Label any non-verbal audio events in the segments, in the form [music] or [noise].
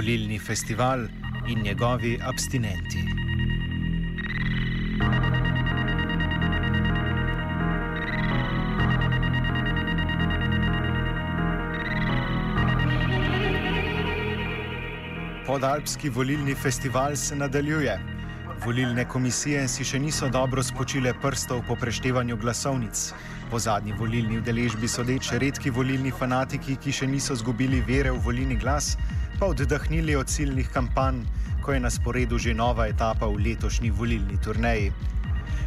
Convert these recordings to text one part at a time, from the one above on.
Volilni festival in njegovi abstinenti. Podalpski volilni festival se nadaljuje. Volilne komisije si še niso dobro spočile prstov po preštevanju glasovnic. Po zadnji volilni udeležbi sodeč redki volilni fanatiki, ki še niso zgubili vere v volilni glas, pa oddahnili od ciljnih kampanj, ko je na sporedu že nova etapa v letošnji volilni turneji.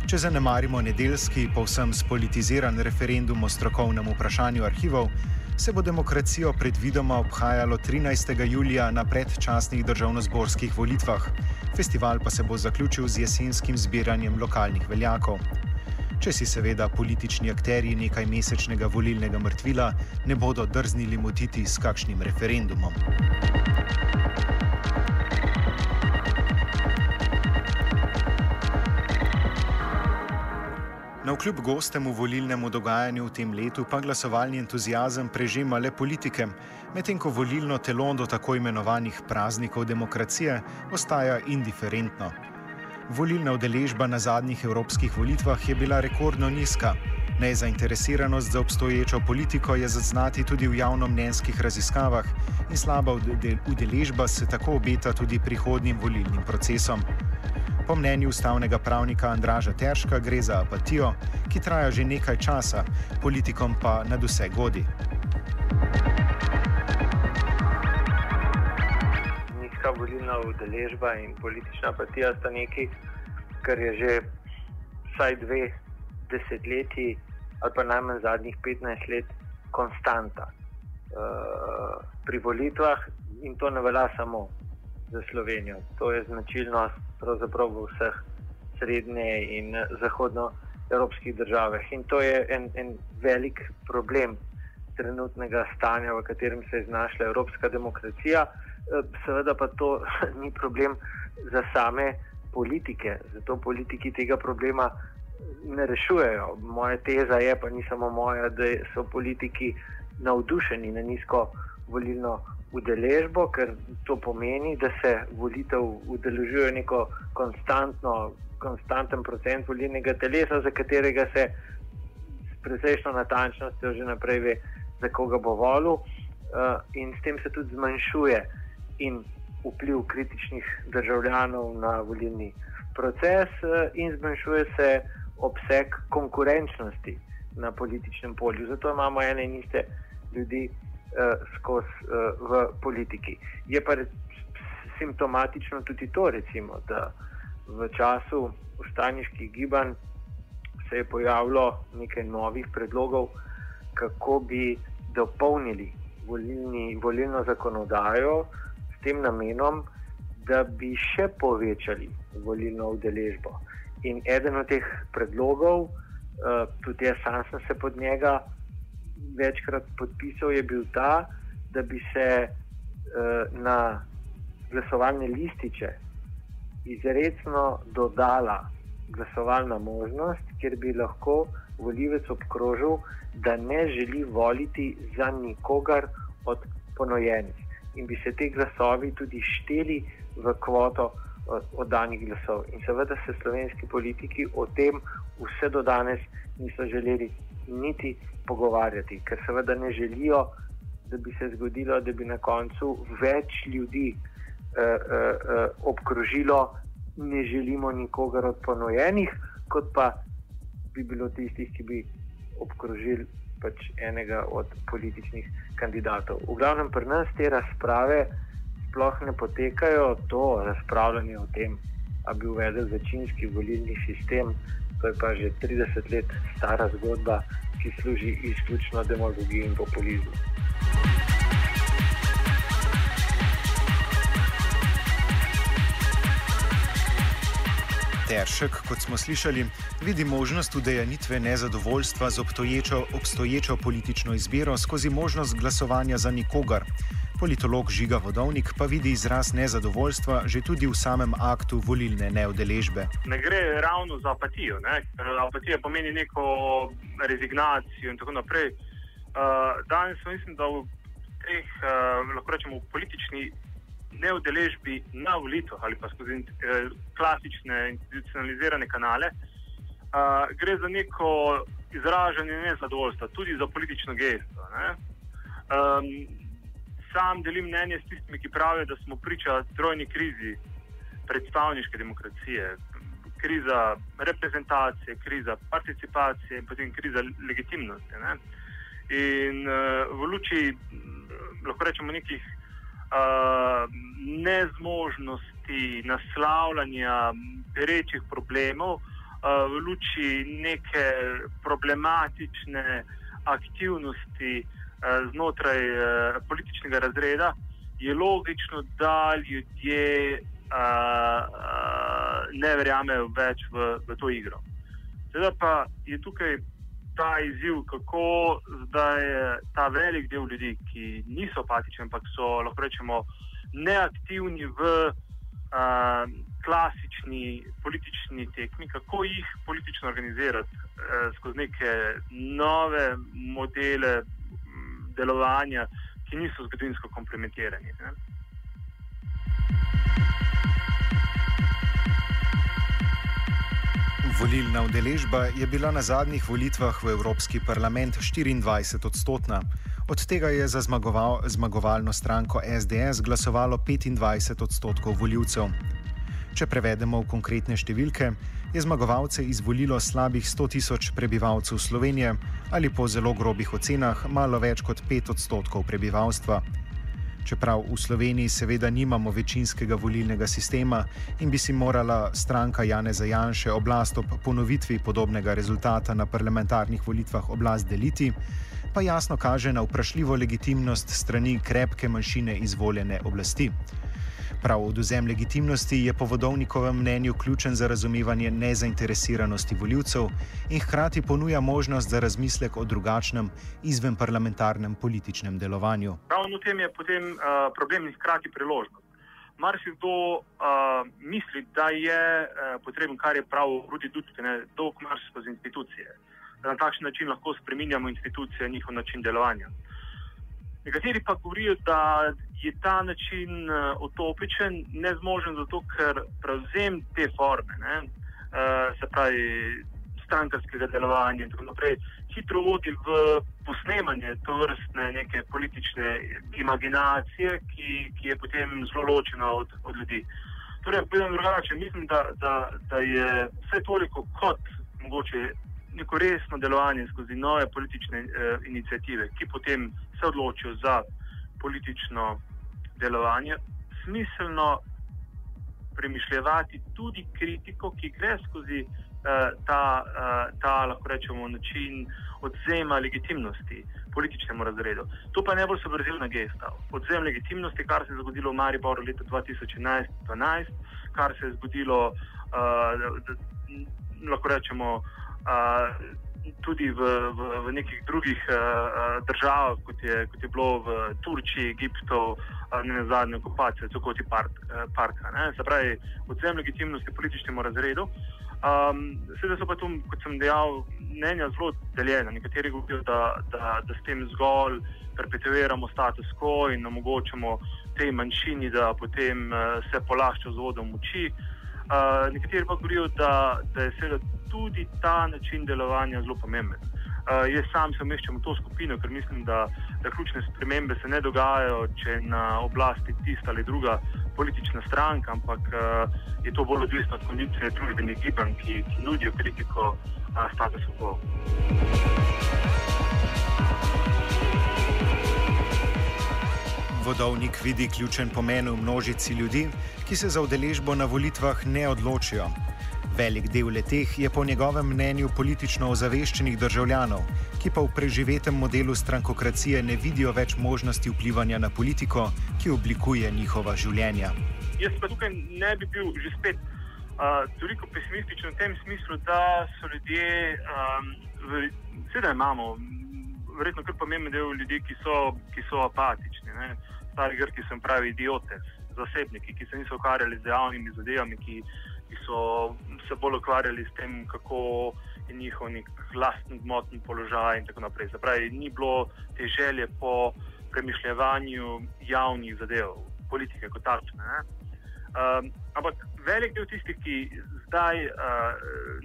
Če zanemarimo nedeljski, povsem spolitiziran referendum o strokovnem vprašanju arhivov, se bo demokracijo predvidoma obhajalo 13. julija na predčasnih državno-zborskih volitvah. Festival pa se bo zaključil z jesenskim zbiranjem lokalnih veljakov. Če si seveda politični akteri nekaj mesečnega volilnega mrtvila ne bodo drznili motiti s kakšnim referendumom. Na vkljub gostemu volilnemu dogajanju v tem letu pa glasovalni entuzijazem prežema le politike, medtem ko volilno telo do tako imenovanih praznikov demokracije ostaja indiferentno. Volilna udeležba na zadnjih evropskih volitvah je bila rekordno nizka. Nezainteresiranost za obstoječo politiko je zaznati tudi v javnomnenjskih raziskavah in slaba udeležba se tako obeta tudi prihodnim volilnim procesom. Po mnenju ustavnega pravnika Andraža Terška gre za apatijo, ki traja že nekaj časa, politikom pa nad vse godi. Nizka volilna udeležba in politična apatija sta nekaj, kar je že vsaj dve desetletji ali pa najmanj zadnjih 15 let konstanta uh, pri volitvah in to ne velja samo za Slovenijo. To je značilnost pravzaprav v vseh srednje in zahodnoevropskih državah. In to je en, en velik problem trenutnega stanja, v katerem se je znašla evropska demokracija. Seveda pa to [laughs] ni problem za same politike, zato politiki tega problema ne rešujejo. Moja teza je, pa ni samo moja, da so politiki navdušeni na nizko volilno udeležbo, ker to pomeni, da se volitev udeležuje neko konstantno, konstanten procent volilnega telesa, za katerega se s precejšno natančnostjo že naprej ve, za koga bo volil, uh, in s tem se tudi zmanjšuje in vpliv kritičnih državljanov na volilni proces, uh, in zmanjšuje se obseg konkurenčnosti na političnem polju. Zato imamo ene in iste ljudi skozi uh, v politiki. Je pa simptomatično tudi to, recimo, da v času ustaniških gibanj se je pojavilo nekaj novih predlogov, kako bi dopolnili volilni, volilno zakonodajo s tem namenom, da bi še povečali volilno udeležbo. In eden od teh predlogov, uh, tudi jaz sam sem se pod njega večkrat podpisal, je bil ta, da bi se uh, na glasovalne lističe izredno dodala glasovalna možnost, kjer bi lahko volivec obkrožil, da ne želi voliti za nikogar od ponojenih in bi se te glasovi tudi šteli v kvoto oddanih glasov. In seveda se slovenski politiki o tem vse do danes niso želeli niti pogovarjati, ker seveda ne želijo, da bi se zgodilo, da bi na koncu več ljudi eh, eh, eh, obkrožilo, ne želimo nikogar od ponojenih, kot pa bi bilo tistih, ki bi obkrožili pač enega od političnih kandidatov. V glavnem, pri nas te razprave sploh ne potekajo, to razpravljanje o tem, da bi uvedel večinski volilni sistem. To je pa že 30 let stara zgodba, ki služi izključno demagogiji in populizmu. Teršek, kot smo slišali, vidi možnost udejanitve nezadovoljstva z obstoječo, obstoječo politično izbiro skozi možnost glasovanja za nikogar. Politolog Žiga Vodovnik pa vidi izraz nezadovoljstva že tudi v samem aktu volilne neodeležbe. Ne gre ravno za apatijo. Ne? Apatija pomeni neko rezignacijo in tako naprej. Uh, danes mislim, da v teh, uh, lahko rečemo, politični neodeležbi na volitvah ali pa skozi uh, klasične institucionalizirane kanale, uh, gre za neko izražanje nezadovoljstva, tudi za politično gesto. Um, sam delim mnenje s tistimi, ki pravijo, da smo priča trojni krizi predstavniške demokracije. Kriza reprezentacije, kriza participacije in potem kriza legitimnosti. Ne? In uh, v luči, lahko rečemo, nekih uh, nezmožnosti naslavljanja perečih problemov, uh, v luči neke problematične aktivnosti, uh, Eh, znotraj uh, političnega razreda, je logično, da ljudje uh, ne verjamejo več v, v to igro. Zdaj pa je tukaj ta izziv, kako zdaj ta velik del ljudi, ki niso apatični, ampak so lahko rečemo neaktivni v uh, klasični politični tekmi, kako jih politično organizirati uh, skozi neke nove modele delovanja, ki niso zgodovinsko komplementirani. Ne? Volilna udeležba je bila na zadnjih volitvah v Evropski parlament 24 odstotna. Od tega je za zmagoval, zmagovalno stranko SDS glasovalo 25 odstotkov voljivcev. Če prevedemo v konkretne številke, je zmagovalce izvolilo slabih 100 tisoč prebivalcev Slovenije ali po zelo grobih ocenah malo več kot 5 odstotkov prebivalstva. Čeprav v Sloveniji seveda nimamo večinskega volilnega sistema in bi si morala stranka Janeza Janše oblast ob ponovitvi podobnega rezultata na parlamentarnih volitvah oblast deliti, pa jasno kaže na vprašljivo legitimnost strani krepke manjšine izvoljene oblasti. Prav oduzem legitimnosti je po vodovnikovem mnenju ključen za razumevanje nezainteresiranosti voljivcev in hkrati ponuja možnost za razmislek o drugačnem izven parlamentarnem političnem delovanju. Ravno v tem je potem uh, problem in hkrati priložnost. Mar si kdo uh, misli, da je uh, potreben, kar je prav Rudi Dudke, dolg marš skozi institucije, da na takšen način lahko spreminjamo institucije in njihov način delovanja. Nekateri pa govorijo, da je ta način uh, utopičen, nezmožen, zato ker prevzem te forme, ne, uh, se pravi strankarskega delovanja in tako naprej, hitro vodi v posnemanje to vrstne neke politične imaginacije, ki, ki je potem zelo ločena od, od ljudi. Torej, povedano drugače, mislim, da, da, da je vse toliko kot mogoče neko resno delovanje skozi nove politične uh, inicijative, ki potem se odločijo za politično delovanje, smiselno premišljati tudi kritiko, ki gre skozi uh, ta, uh, ta, lahko rečemo, način odzema legitimnosti političnemu razredu. To pa je najbolj subverzivna gesta. Odzem legitimnosti, kar se je zgodilo v Mariboru leta 2011-2012, kar se je zgodilo, uh, lahko rečemo, tudi v, v, v nekih drugih uh, državah, kot je, kot je bilo v Turčiji, Egiptu, uh, ne zadnje okupacije, tako kot je park, uh, parka. Ne? Se pravi, odzem legitimnosti političnemu razredu. Um, Seveda so pa tu, kot sem dejal, mnenja zelo deljena. Nekateri govorijo, da, da, da s tem zgolj perpetuiramo status quo in omogočamo tej manjšini, da potem uh, se polašča z vodom moči. Uh, nekateri pa govorijo, da, da je seveda tudi ta način delovanja zelo pomemben. Uh, jaz sam se umeščam v to skupino, ker mislim, da, da ključne spremembe se ne dogajajo, če je na oblasti tista ali druga politična stranka, ampak uh, je to bolj odvisno od kondicije družbenih gibanj, ki, ki nudijo kritiko uh, statusa quo. Vodovnik vidi ključen pomen v množici ljudi, ki se za udeležbo na volitvah ne odločijo. Velik del leteh je po njegovem mnenju politično ozaveščenih državljanov, ki pa v preživetem modelu strankokracije ne vidijo več možnosti vplivanja na politiko, ki oblikuje njihova življenja. Jaz pa tukaj ne bi bil že spet uh, toliko pesimističen v tem smislu, da so ljudje, um, seveda imamo, verjetno kar pomemben del ljudi, ki so, ki so apatični. Ne? Stari grki sem pravi idiote, zasebniki, ki se niso ukvarjali z javnimi zadevami, ki, ki so se bolj ukvarjali s tem, kako je njihov nek lasten gmotni položaj in tako naprej. Zapravi, ni bilo te želje po premišljevanju javnih zadev, politike kot takšne. Um, ampak velik del tistih, ki zdaj uh,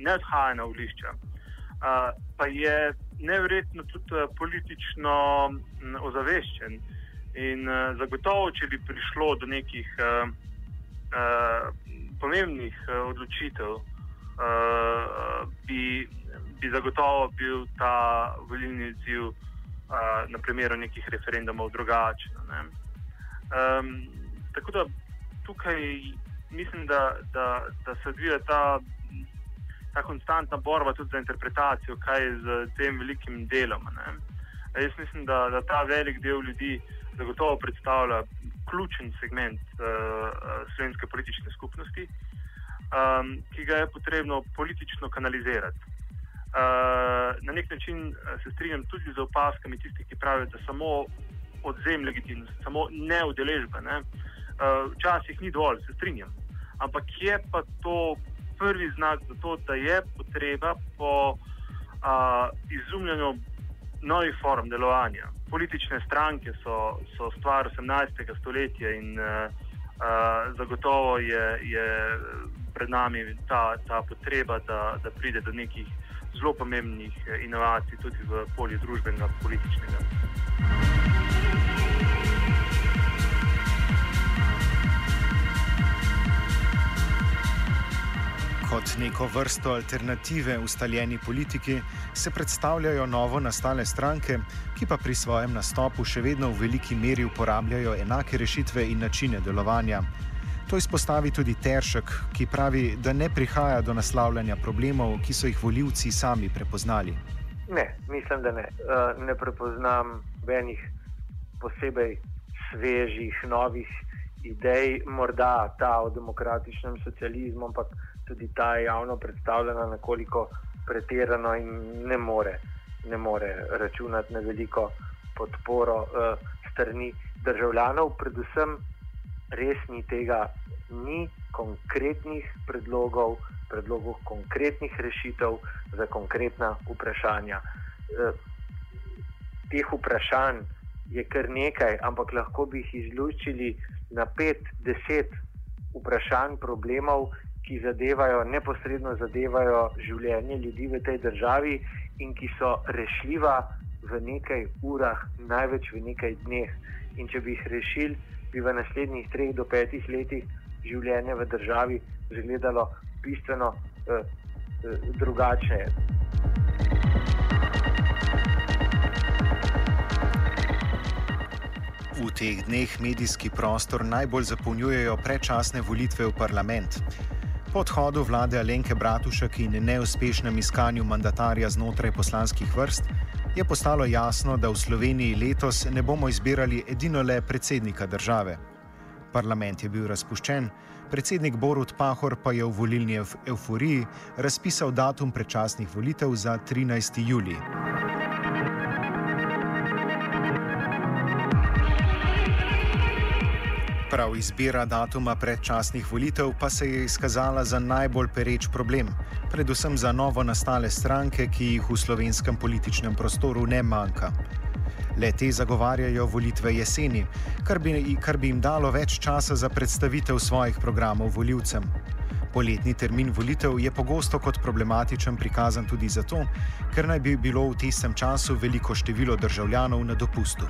ne odhajajo na volišča, uh, pa je nevrjetno tudi uh, politično ozaveščen. In uh, zagotovo, če bi prišlo do nekih uh, uh, pomembnih uh, odločitev, uh, bi, bi zagotovo bil ta volilni odziv uh, na primeru nekih referendumov drugačen. Um, tako da tukaj mislim, da, da, da se odvija ta, ta konstantna borba tudi za interpretacijo, kaj je z tem velikim delom. Ne? Jaz mislim, da, da ta velik del ljudi zagotovo predstavlja ključen segment uh, slovenske politične skupnosti, um, ki ga je potrebno politično kanalizirati. Uh, na nek način se strinjam tudi z opaskami tistih, ki pravijo, da samo odzem legitimnosti, samo neudeležba. Ne? Uh, včasih ni dovolj, se strinjam. Ampak je pa to prvi znak za to, da je potreba po uh, izumljanju novih form delovanja. Politične stranke so, so stvar 18. stoletja in uh, uh, zagotovo je, je pred nami ta, ta potreba, da, da pride do nekih zelo pomembnih inovacij tudi v polju družbenega in političnega. Neko vrsto alternative ustaljeni politiki se predstavljajo novo nastale stranke, ki pa pri svojem nastopu še vedno v veliki meri uporabljajo enake rešitve in načine delovanja. To izpostavi tudi Teršek, ki pravi, da ne prihaja do naslavljanja problemov, ki so jih voljivci sami prepoznali. Ne, mislim, da ne. Ne prepoznam benih posebej svežih, novih idej, morda ta o demokratičnem socializmu, ampak tudi ta javno predstavljena nekoliko pretirano in ne more, ne more računati na veliko podporo uh, strani državljanov, predvsem res ni tega, ni konkretnih predlogov, predlogov konkretnih rešitev za konkretna vprašanja. Uh, teh vprašanj je kar nekaj, ampak lahko bi jih izlučili na pet, deset vprašanj, problemov, ki zadevajo, neposredno zadevajo življenje ljudi v tej državi in ki so rešljiva v nekaj urah, največ v nekaj dneh. In če bi jih rešili, bi v naslednjih treh do petih letih življenje v državi izgledalo bistveno eh, eh, drugače. V teh dneh medijski prostor najbolj zapolnjujejo predčasne volitve v parlament. Po odhodu vlade Alenke Bratušek in neuspešnem iskanju mandatarja znotraj poslanskih vrst je postalo jasno, da v Sloveniji letos ne bomo izbirali edino le predsednika države. Parlament je bil razpuščen, predsednik Borut Pahor pa je v volilni euf euforiji razpisal datum predčasnih volitev za 13. julij. Prav izbira datuma predčasnih volitev pa se je izkazala za najbolj pereč problem, predvsem za novo nastale stranke, ki jih v slovenskem političnem prostoru ne manjka. Le te zagovarjajo volitve jeseni, kar bi, kar bi jim dalo več časa za predstavitev svojih programov voljivcem. Poletni termin volitev je pogosto kot problematičen prikazan tudi zato, ker naj bi bilo v tistem času veliko število državljanov na dopustu.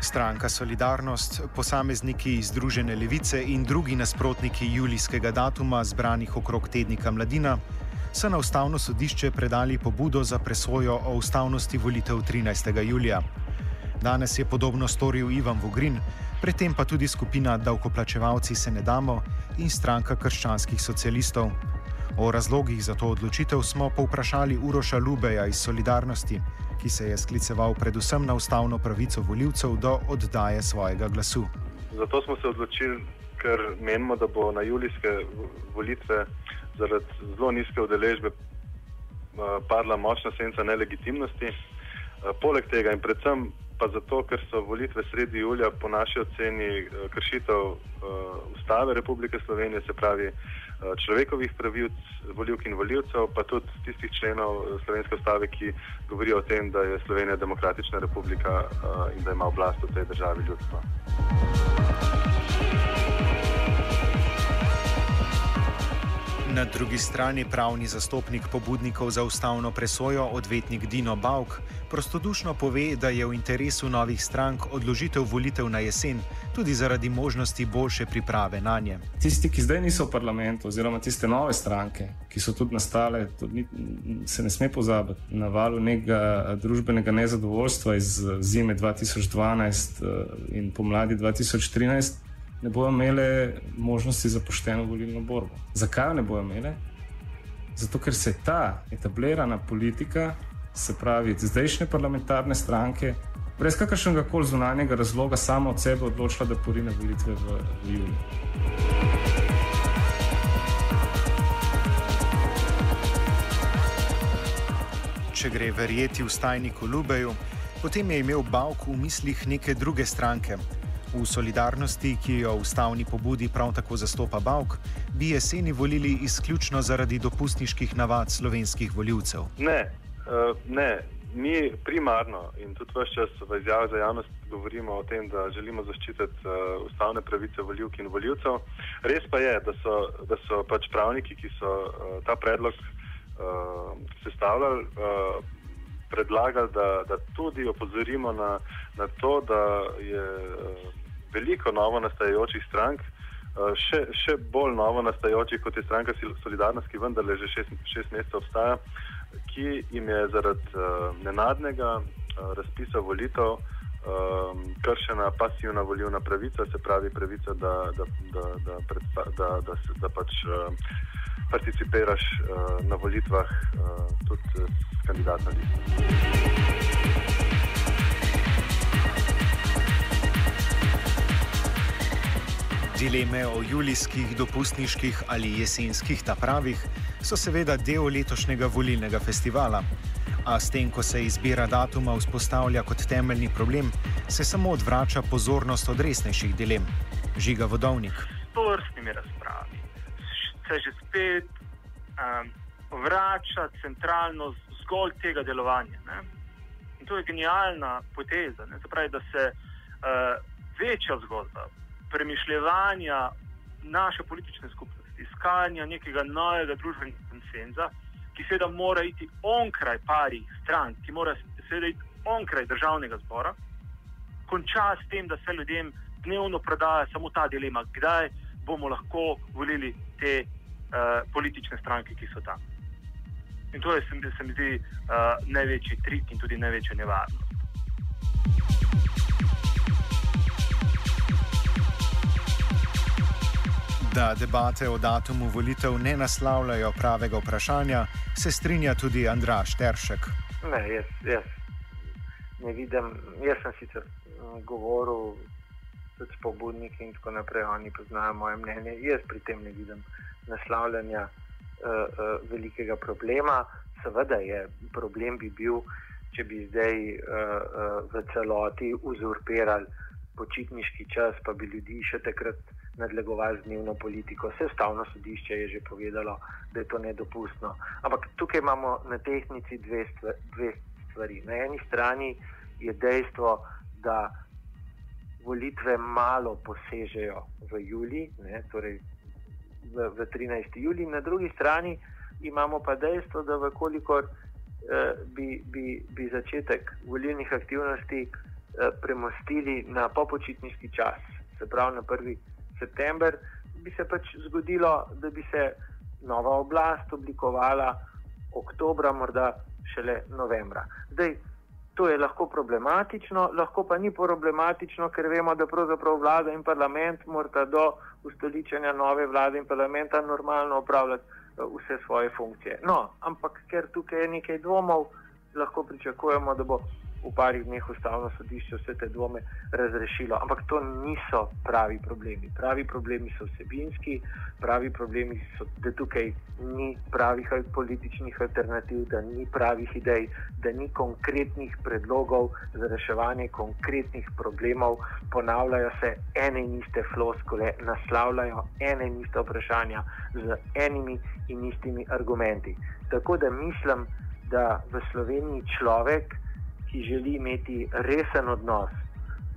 Stranka Solidarnost, posamezniki iz Združene levice in drugi nasprotniki julijskega datuma, zbranih okrog tednika Mladina, so na ustavno sodišče predali pobudo za presojo o ustavnosti volitev 13. julija. Danes je podobno storil Ivan Vogrin, predtem pa tudi skupina Davkoplačevalci se ne damo in stranka krščanskih socialistov. O razlogih za to odločitev smo povprašali Uroša Lubeja iz Solidarnosti, ki se je skliceval predvsem na ustavno pravico voljivcev do oddaje svojega glasu. Zato smo se odločili, ker menimo, da bo na julijske volitve zaradi zelo nizke udeležbe padla močna senca nelegitimnosti. Poleg tega in predvsem pa zato, ker so volitve sredi julija po naši oceni kršitev Ustave Republike Slovenije, se pravi človekovih pravic, voljivk in voljivcev, pa tudi tistih členov slovenske ustave, ki govorijo o tem, da je Slovenija demokratična republika in da ima oblast v tej državi ljudstva. Na drugi strani pravni zastopnik pobudnikov za ustavno presojo, odvetnik Dino Bauk, prostodušno pove, da je v interesu novih strank odložitev volitev na jesen, tudi zaradi možnosti boljše priprave na nje. Tisti, ki zdaj niso v parlamentu, oziroma tiste nove stranke, ki so tudi nastale, tudi se ne sme pozabiti na valu nekega družbenega nezadovoljstva iz zime 2012 in pomladi 2013 ne bodo imele možnosti za pošteno volilno borbo. Zakaj ne bodo imele? Zato, ker se ta etablirana politika, se pravi zdajšnje parlamentarne stranke, brez kakršnega koli zunanjega razloga, sama od sebe odločila, da porine volitve v, v juliju. Če gre verjeti v stajniku Lubeju, potem je imel Bauk v mislih neke druge stranke, V solidarnosti, ki jo ustavni pobudi prav tako zastopa Bauk, bi jeseni volili izključno zaradi dopustniških navad slovenskih voljivcev. Ne, uh, ne. Mi primarno in tudi vse čas v izjavi za javnost govorimo o tem, da želimo zaščititi uh, ustavne pravice voljivk in voljivcev. Res pa je, da so, da so pač pravniki, ki so uh, ta predlog uh, sestavljali, uh, predlagali, da, da tudi opozorimo na, na to, da je uh, veliko novo nastajajočih strank, uh, še, še bolj novo nastajajočih kot je stranka Solidarnost, ki vendarle že šest, šest mesecev obstaja, ki jim je zaradi uh, nenadnega uh, razpisa volitev kršena pasivna volilna pravica, se pravi pravica, da, da, da, da, da, da, da, da pač. Participiraš na volitvah tudi s kandidatom. Dileme o julijskih, dopustniških ali jesenskih napravih so seveda del letošnjega volilnega festivala. A s tem, ko se izbira datuma vzpostavlja kot temeljni problem, se samo odvrača pozornost od resnejših dilem. Žiga vodovnik. To vrstnimi razpravami se že spet um, vrača centralno zgolj tega delovanja. Ne? In to je genialna poteza. Ne? Se pravi, da se uh, večja zgodba premišljanja naše politične skupnosti, iskanja nekega novega družbenega konsenza, ki seveda mora iti onkraj parih strank, ki mora seveda iti onkraj državnega zbora, konča s tem, da se ljudem dnevno prodaja samo ta dilema, kdaj bomo lahko volili te uh, politične stranke, ki so tam. In to je, se, mi zdi, uh, največji trik in tudi največja nevarnost. Da debate o datumu volitev ne naslavljajo pravega vprašanja, se strinja tudi Andraš Teršek. Ne, jaz, jaz ne vidim. Jaz sem sicer mm, govoril tudi s pobudniki in tako naprej, oni poznajo moje mnenje. Jaz pri tem ne vidim naslavljanja uh, uh, velikega problema. Seveda je problem bi bil, če bi zdaj uh, uh, v celoti uzurpirali počitniški čas, pa bi ljudi še takrat nadlegovali z dnevno politiko. Vse stavno sodišče je že povedalo, da je to nedopustno. Ampak tukaj imamo na tehnici dve, stvar, dve stvari. Na eni strani je dejstvo, da volitve malo posežejo v juli, ne, torej v, v 13. juli, na drugi strani imamo pa dejstvo, da vkolikor eh, bi, bi, bi začetek volilnih aktivnosti eh, premostili na popočitniški čas, se pravi na 1. september, bi se pač zgodilo, da bi se nova oblast oblikovala oktobra, morda šele novembra. Zdaj, To je lahko problematično, lahko pa ni problematično, ker vemo, da pravzaprav vlada in parlament morata do ustoličenja nove vlade in parlamenta normalno upravljati eh, vse svoje funkcije. No, ampak ker tukaj je nekaj dvomov, lahko pričakujemo, da bo v parih dneh ustavno sodišče vse te dvome razrešilo. Ampak to niso pravi problemi. Pravi problemi so vsebinski, pravi problemi so, da tukaj ni pravih političnih alternativ, da ni pravih idej, da ni konkretnih predlogov za reševanje konkretnih problemov, ponavljajo se ene in iste floskole, naslavljajo ene in iste vprašanja z enimi in istimi argumenti. Tako da mislim, da v Sloveniji človek, ki želi imeti resen odnos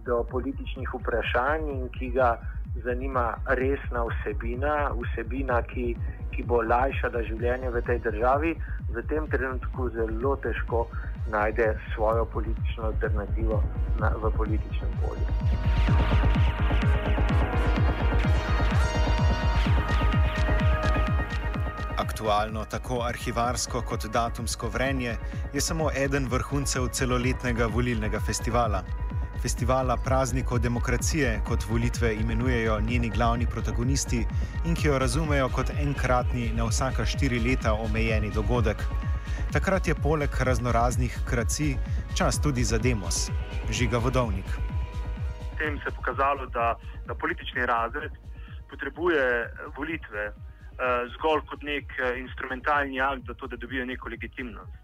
do političnih vprašanj in ki ga zanima resna vsebina, vsebina, ki, ki bo lajšala življenje v tej državi, v tem trenutku zelo težko najde svojo politično alternativo na, v političnem polju. Aktualno, tako arhivarsko kot datumsko vrenje, je samo eden vrhuncev celoletnega volilnega festivala. Festivala praznikov demokracije, kot volitve imenujejo njeni glavni protagonisti in ki jo razumejo kot enkratni, na vsaka štiri leta omejeni dogodek. Takrat je poleg raznoraznih kracij čas tudi za demos, žiga vodovnik. Tem se je pokazalo, da, da politični razred potrebuje volitve. Eh, zgolj kot nek uh, instrumentalni akt za to, da dobijo neko legitimnost.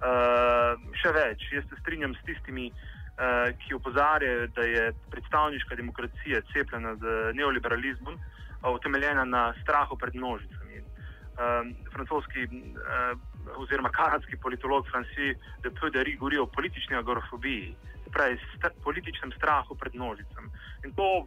Uh, še več, jaz se strinjam s tistimi, uh, ki opozarjajo, da je predstavniška demokracija cepljena z neoliberalizmom, uh, utemeljena na strahu pred množicami. Uh, francoski uh, oziroma kanadski politolog Francis de Pederi govori o politični agorofobiji, pravi st političnem strahu pred množicami. In to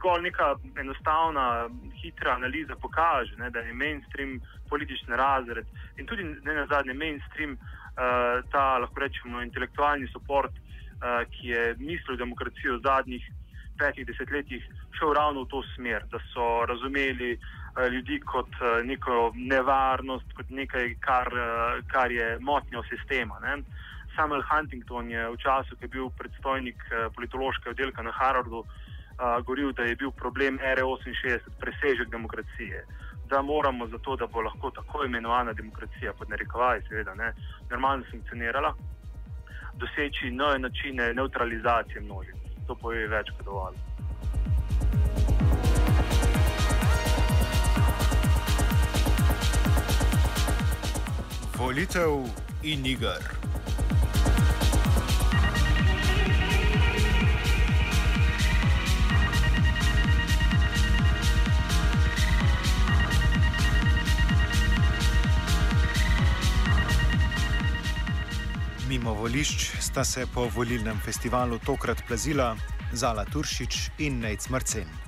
zgolj neka enostavna, hitra analiza pokaže, ne, da je mainstream politični razred in tudi ne na zadnje mainstream uh, ta, lahko rečemo, intelektualni podpor, uh, eh, ki je mislil demokracijo v zadnjih petih desetletjih, šel ravno v to smer, da so razumeli uh, ljudi kot uh, neko nevarnost, kot nekaj, kar, uh, kar je motnjo sistema. Ne. Samuel Huntington je v času, ko je bil predstojnik politološkega oddelka na Harvardu, uh, govoril, da je bil problem R68 presežek demokracije. Da moramo zato, da bo lahko tako imenovana demokracija, pod narekovaji, seveda, ne, normalno funkcionirala, doseči nove načine neutralizacije množic. To pove več kot dovolj. Volitev in igr. Mimo volišč sta se po volilnem festivalu tokrat plazila Zala Turšič in Nejc Marcen.